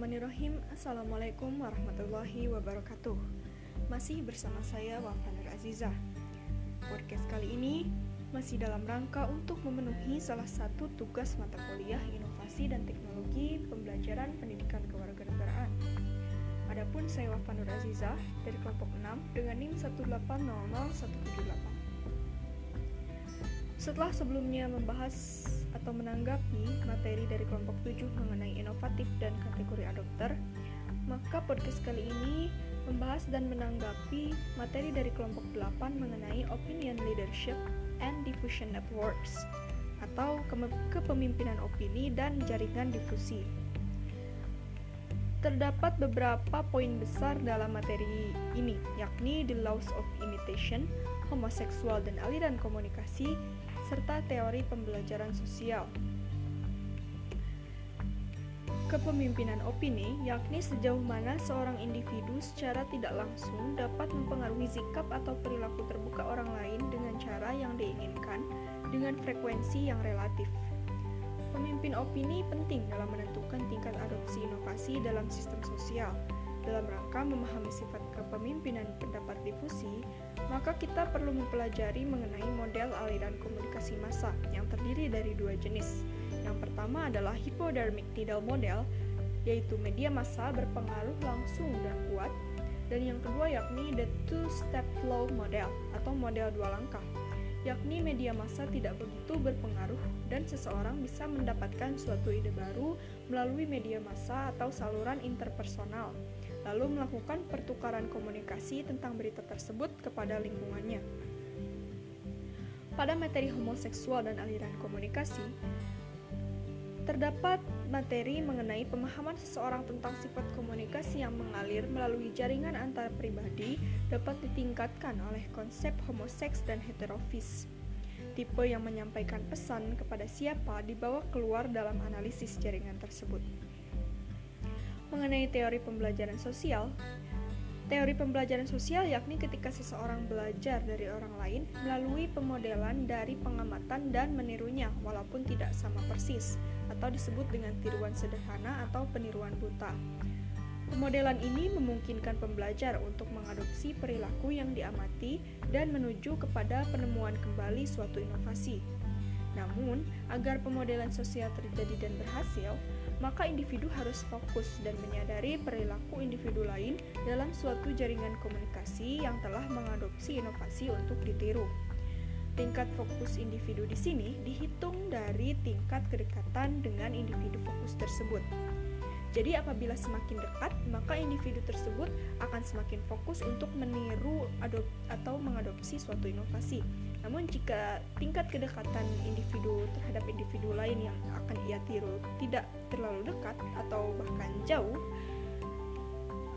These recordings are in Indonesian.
Bismillahirrahmanirrahim. Assalamualaikum warahmatullahi wabarakatuh. Masih bersama saya Wafa Nur Azizah Podcast kali ini masih dalam rangka untuk memenuhi salah satu tugas mata kuliah Inovasi dan Teknologi Pembelajaran Pendidikan Kewarganegaraan. Adapun saya Wafa Nur Azizah dari kelompok 6 dengan NIM 1800178 setelah sebelumnya membahas atau menanggapi materi dari kelompok 7 mengenai inovatif dan kategori adopter, maka podcast kali ini membahas dan menanggapi materi dari kelompok 8 mengenai opinion leadership and diffusion networks atau kepemimpinan opini dan jaringan difusi. Terdapat beberapa poin besar dalam materi ini, yakni the laws of imitation, homoseksual dan aliran komunikasi, serta teori pembelajaran sosial. Kepemimpinan opini, yakni sejauh mana seorang individu secara tidak langsung dapat mempengaruhi sikap atau perilaku terbuka orang lain dengan cara yang diinginkan dengan frekuensi yang relatif. Pemimpin opini penting dalam menentukan tingkat adopsi inovasi dalam sistem sosial dalam rangka memahami sifat kepemimpinan pendapat difusi, maka kita perlu mempelajari mengenai model aliran komunikasi massa yang terdiri dari dua jenis. Yang pertama adalah hypodermic needle model, yaitu media massa berpengaruh langsung dan kuat, dan yang kedua yakni the two-step flow model atau model dua langkah, yakni media massa tidak begitu berpengaruh dan seseorang bisa mendapatkan suatu ide baru melalui media massa atau saluran interpersonal, lalu melakukan pertukaran komunikasi tentang berita tersebut kepada lingkungannya. Pada materi homoseksual dan aliran komunikasi, terdapat materi mengenai pemahaman seseorang tentang sifat komunikasi yang mengalir melalui jaringan antar pribadi dapat ditingkatkan oleh konsep homoseks dan heterofis. Tipe yang menyampaikan pesan kepada siapa dibawa keluar dalam analisis jaringan tersebut. Mengenai teori pembelajaran sosial, Teori pembelajaran sosial yakni ketika seseorang belajar dari orang lain melalui pemodelan dari pengamatan dan menirunya walaupun tidak sama persis atau disebut dengan tiruan sederhana atau peniruan buta. Pemodelan ini memungkinkan pembelajar untuk mengadopsi perilaku yang diamati dan menuju kepada penemuan kembali suatu inovasi. Namun, agar pemodelan sosial terjadi dan berhasil, maka individu harus fokus dan menyadari perilaku individu lain dalam suatu jaringan komunikasi yang telah mengadopsi inovasi untuk ditiru. Tingkat fokus individu di sini dihitung dari tingkat kedekatan dengan individu fokus tersebut. Jadi apabila semakin dekat, maka individu tersebut akan semakin fokus untuk meniru atau mengadopsi suatu inovasi. Namun jika tingkat kedekatan individu terhadap individu lain yang akan ia tiru tidak terlalu dekat atau bahkan jauh,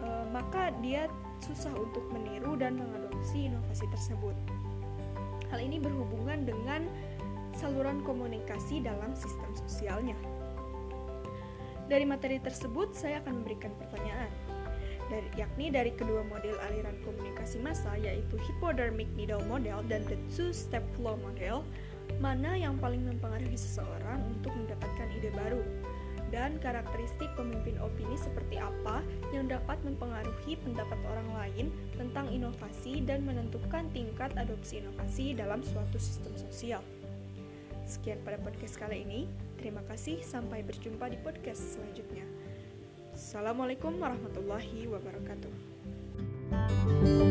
eh, maka dia susah untuk meniru dan mengadopsi inovasi tersebut. Hal ini berhubungan dengan saluran komunikasi dalam sistem sosialnya. Dari materi tersebut, saya akan memberikan pertanyaan, dari, yakni dari kedua model aliran komunikasi massa, yaitu hypodermic needle model dan the two-step flow model, mana yang paling mempengaruhi seseorang untuk mendapatkan ide baru, dan karakteristik pemimpin opini seperti apa yang dapat mempengaruhi pendapat orang lain tentang inovasi dan menentukan tingkat adopsi inovasi dalam suatu sistem sosial. Sekian pada podcast kali ini. Terima kasih, sampai berjumpa di podcast selanjutnya. Assalamualaikum warahmatullahi wabarakatuh. thank you